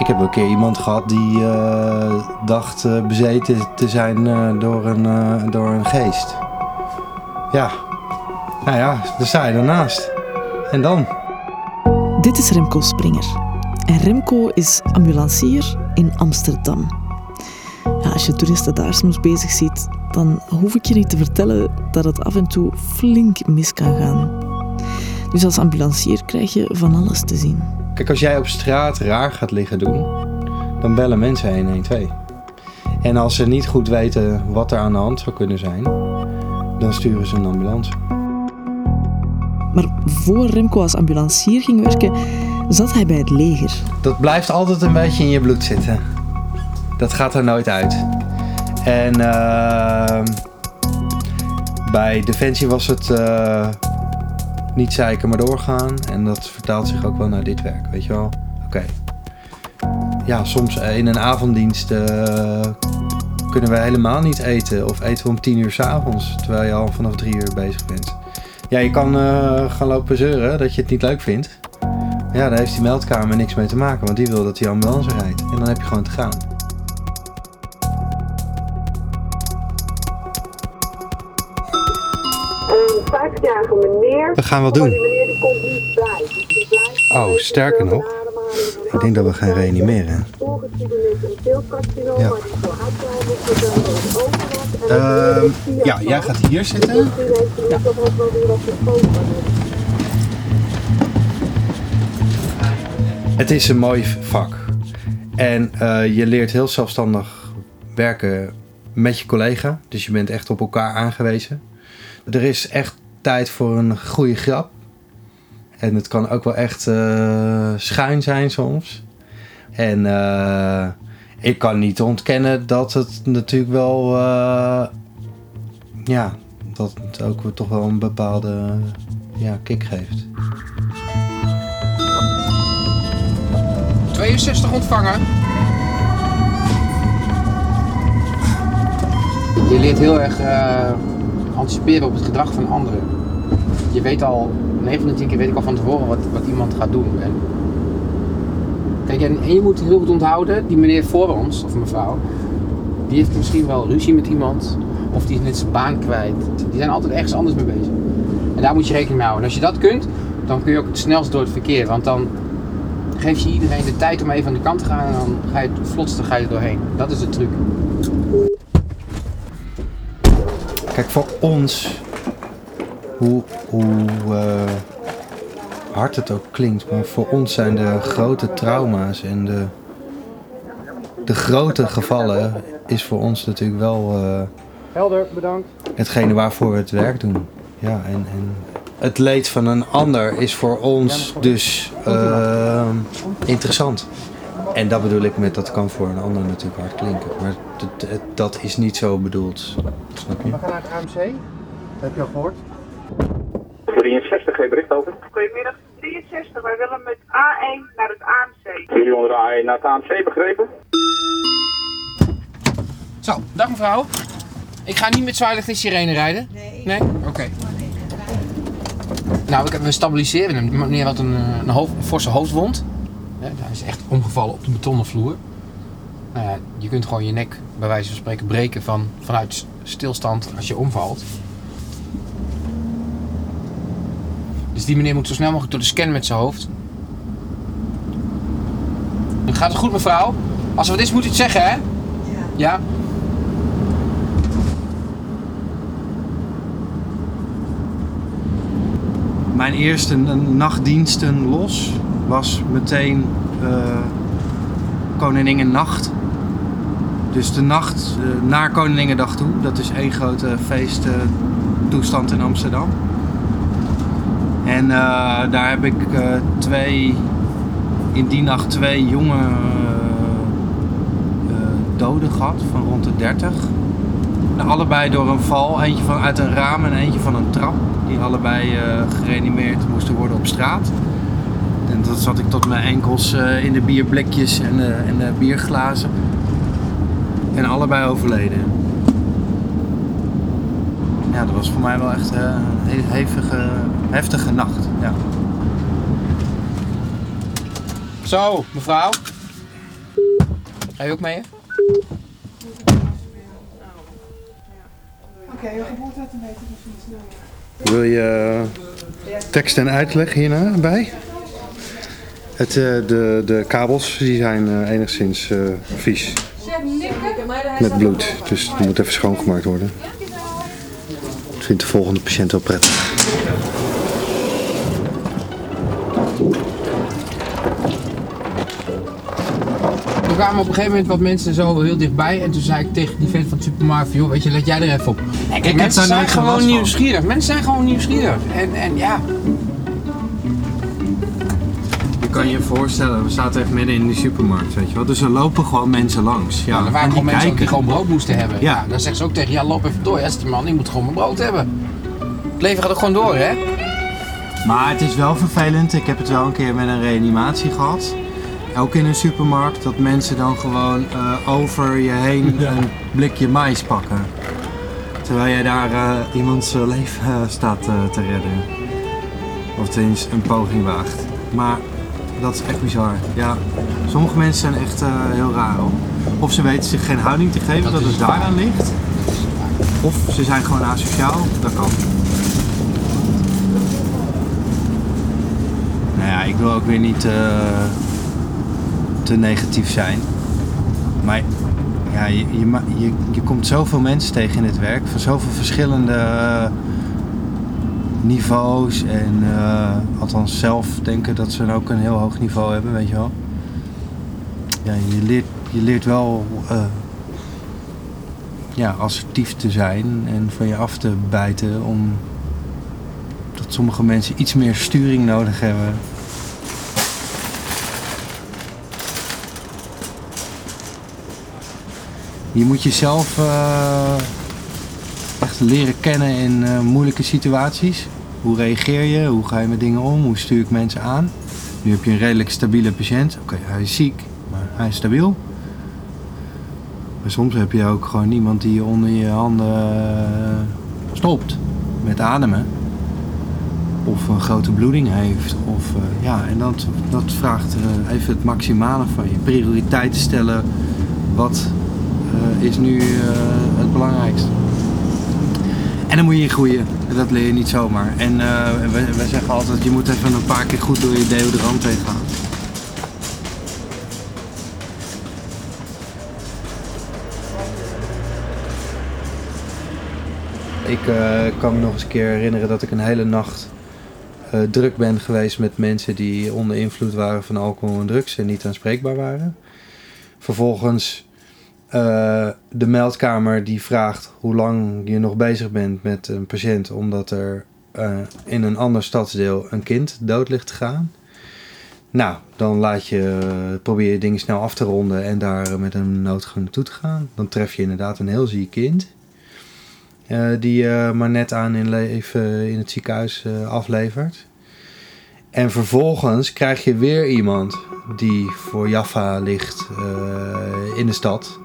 Ik heb een keer iemand gehad die eh, dacht eh, bezeten te zijn eh, door, een, door een geest. Ja. Nou ja, daar sta je ernaast. En dan? Dit is Remco Springer. En Remco is ambulancier in Amsterdam. Als je toeristen daar soms bezig ziet, dan hoef ik je niet te vertellen dat het af en toe flink mis kan gaan. Dus als ambulancier krijg je van alles te zien. Kijk, als jij op straat raar gaat liggen doen, dan bellen mensen 112. En als ze niet goed weten wat er aan de hand zou kunnen zijn, dan sturen ze een ambulance. Maar voor Remco als ambulancier ging werken, zat hij bij het leger. Dat blijft altijd een beetje in je bloed zitten. Dat gaat er nooit uit. En ehm, bij Defensie was het eh, niet zeiken maar doorgaan. En dat vertaalt zich ook wel naar dit werk, weet je wel. Oké. Ja, soms eh, in een avonddienst eh, kunnen we helemaal niet eten. Of eten we om tien uur s'avonds, terwijl je al vanaf drie uur bezig bent. Ja, je kan eh, gaan lopen zeuren dat je het niet leuk vindt. Ja, daar heeft die meldkamer niks mee te maken, want die wil dat die ambulance rijdt. En dan heb je gewoon te gaan. 50-jarige meneer. We gaan wat doen. die meneer die komt niet bij. Die blijft Oh, even sterker nog. Ik denk dat we gaan reanimeren. Ja. Ehm, vier ja, jij gaat hier zitten. Gesproken. Het is een mooi vak. En eh, je leert heel zelfstandig werken met je collega. Dus je bent echt op elkaar aangewezen. Er is echt tijd voor een goede grap. En het kan ook wel echt eh, schuin zijn soms. En eh, ik kan niet ontkennen dat het natuurlijk wel... eh, ja, dat het ook toch wel een bepaalde ja, kick geeft. 62 ontvangen. Je leert heel erg eh, anticiperen op het gedrag van anderen. Je weet al, 9 van de 10 keer weet ik al van tevoren wat, wat iemand gaat doen. En, kijk, en, en je moet heel goed onthouden, die meneer voor ons, of mevrouw, die heeft misschien wel ruzie met iemand. Of die is net zijn baan kwijt. Die zijn altijd ergens anders mee bezig. En daar moet je rekening mee houden. En als je dat kunt, dan kun je ook het snelst door het verkeer. Want dan geef je iedereen de tijd om even aan de kant te gaan en dan ga je het vlotste ga je doorheen. Dat is de truc. Kijk, voor ons, hoe, hoe eh, hard het ook klinkt, maar voor ons zijn de grote trauma's en de, de grote gevallen is voor ons natuurlijk wel eh, Helder, bedankt. hetgene waarvoor we het werk doen. Ja, en, en het leed van een ander is voor ons dus eh, interessant. En dat bedoel ik met dat kan voor een ander natuurlijk hard klinken. Maar dat- dat- dat is niet zo bedoeld. Snap je? We gaan naar het AMC. heb je al gehoord? 63, geen bericht over. Goedemiddag, 63. Wij willen met A1 naar het AMC. 400 A1 naar het AMC, begrepen? Zo, dag mevrouw. Ik ga niet met zwaailicht en sirene rijden. Nee. Nee? Oké. Nou, we- we stabiliseren hem. Meneer had een, eh, een, hoofd, een forse hoofdwond. Hij is echt omgevallen op de betonnen vloer. Nou ja, je kunt gewoon je nek bij wijze van spreken breken van, vanuit stilstand als je omvalt. Dus die meneer moet zo snel mogelijk door de scan met zijn hoofd. Gaat het goed mevrouw? Als er wat is moet u het zeggen hè? Ja. Mijn eerste nachtdiensten los was meteen eh Koninginnenacht. Dus de nacht eh, naar Koninginnedag toe. Dat is één grote feesttoestand in Amsterdam. En eh, daar heb ik twee, in die nacht twee jonge doden gehad van rond de 30. Allebei door een val. Eentje van uit een raam en eentje van een trap. Die allebei eh, gereanimeerd moesten worden op straat. En dat zat ik tot mijn enkels eh, in de bierblikjes en de, en de bierglazen. En allebei overleden. Ja, dat was voor mij wel echt eh, een he- hevige, heftige nacht. Ja. Zo, mevrouw. Ga je ook mee? hè? Wil je eh, tekst en uitleg hierna bij? Het, eh, de, de kabels die zijn eh, enigszins eh, vies. Met bloed, dus die moet even schoongemaakt worden. Dat vindt de volgende patiënt wel prettig. Toen kwamen op een gegeven moment wat mensen zo heel dichtbij. En toen zei ik tegen die vent van de supermarkt: van, joh, weet je, let jij er even op. Kijk, mensen zijn gewoon nieuwsgierig. Mensen zijn gewoon nieuwsgierig. En, en ja, Je kan je voorstellen, we zaten echt midden in die supermarkt, weet je wel. Dus er lopen gewoon mensen langs. Ja, nou, er waren en gewoon die mensen ook die kijken. gewoon brood moesten hebben. Ja. Ja. dan zeggen ze ook tegen ja, loop even door. Die man, ik moet gewoon mijn brood hebben. Het leven gaat ook gewoon door, hè? Maar het is wel vervelend. Ik heb het wel een keer met een reanimatie gehad. Ook in een supermarkt, dat mensen dan gewoon eh, over je heen een blikje mais pakken. Terwijl jij daar eh, iemands eh, leven staat te redden. Of tenminste een poging waagt. Maar dat is echt bizar. Ja, sommige mensen zijn echt eh, heel raar hoor. Of ze weten zich geen houding te geven, dat, Dat is het daaraan ligt. Of ze zijn gewoon asociaal, dat kan. Nou ja, ik wil ook weer niet eh, te negatief zijn. Maar ja, je, je, je, je komt zoveel mensen tegen in het werk van zoveel verschillende eh, niveaus. En eh, althans zelf denken dat ze ook een heel hoog niveau hebben, weet je wel. Ja, je leert, je leert wel eh, ja, assertief te zijn en van je af te bijten om dat sommige mensen iets meer sturing nodig hebben. Je moet jezelf eh, echt leren kennen in eh, moeilijke situaties. Hoe reageer je? Hoe ga je met dingen om? Hoe stuur ik mensen aan? Nu heb je een redelijk stabiele patiënt. Oké, hij is ziek, maar hij is stabiel. Maar soms heb je ook gewoon iemand die je onder je handen eh, stopt met ademen. Of een grote bloeding heeft. Of, eh, ja, en dat, dat vraagt even het maximale van je. Prioriteiten stellen. Wat is nu het belangrijkste? En dan moet je in groeien. En dat leer je niet zomaar. En eh, we, we zeggen altijd, je moet even een paar keer goed door je deodorant heen gaan. Ik eh, kan me nog eens een keer herinneren dat ik een hele nacht eh, druk ben geweest met mensen die onder invloed waren van alcohol en drugs en niet aanspreekbaar waren. Vervolgens eh, de meldkamer die vraagt hoe lang je nog bezig bent met een patiënt omdat er eh, in een ander stadsdeel een kind dood ligt te gaan. Nou, dan laat je, probeer je dingen snel af te ronden en daar met een noodgang naartoe te gaan. Dan tref je inderdaad een heel ziek kind. eh, die je maar net aan in leven in het ziekenhuis aflevert. En vervolgens krijg je weer iemand die voor Jaffa ligt in de stad.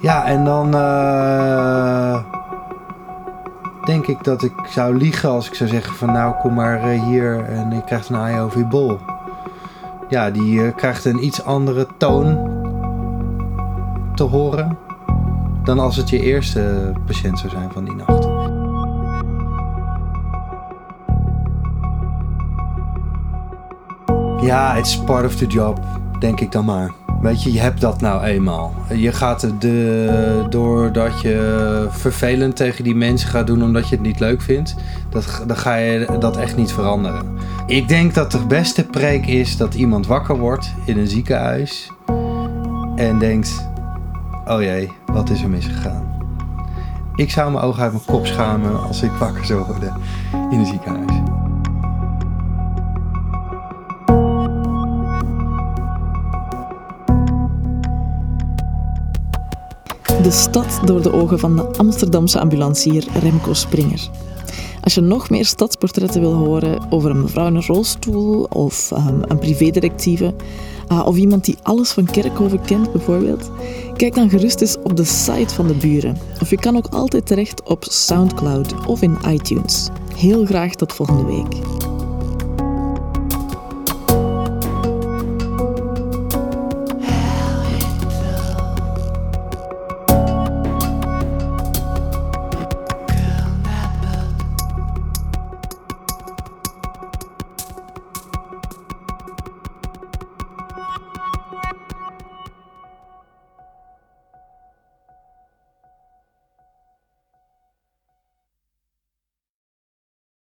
Ja, en dan eh, denk ik dat ik zou liegen als ik zou zeggen van nou kom maar eh, hier en je krijgt een AIOV bol. Ja, die eh, krijgt een iets andere toon te horen dan als het je eerste patiënt zou zijn van die nacht. Ja, it's part of the job, denk ik dan maar. Weet je, je hebt dat nou eenmaal. Je gaat de, doordat je vervelend tegen die mensen gaat doen omdat je het niet leuk vindt, dat, dan ga je dat echt niet veranderen. Ik denk dat de beste preek is dat iemand wakker wordt in een ziekenhuis en denkt: oh jee, wat is er misgegaan? Ik zou mijn ogen uit mijn kop schamen als ik wakker zou worden in een ziekenhuis. De stad door de ogen van de Amsterdamse ambulancier Remco Springer. Als je nog meer stadsportretten wil horen over een mevrouw in een rolstoel of ehm, een privédirectieve ah, of iemand die alles van Kerkhoven kent bijvoorbeeld, kijk dan gerust eens op de site van de buren. Of je kan ook altijd terecht op Soundcloud of in iTunes. Heel graag tot volgende week.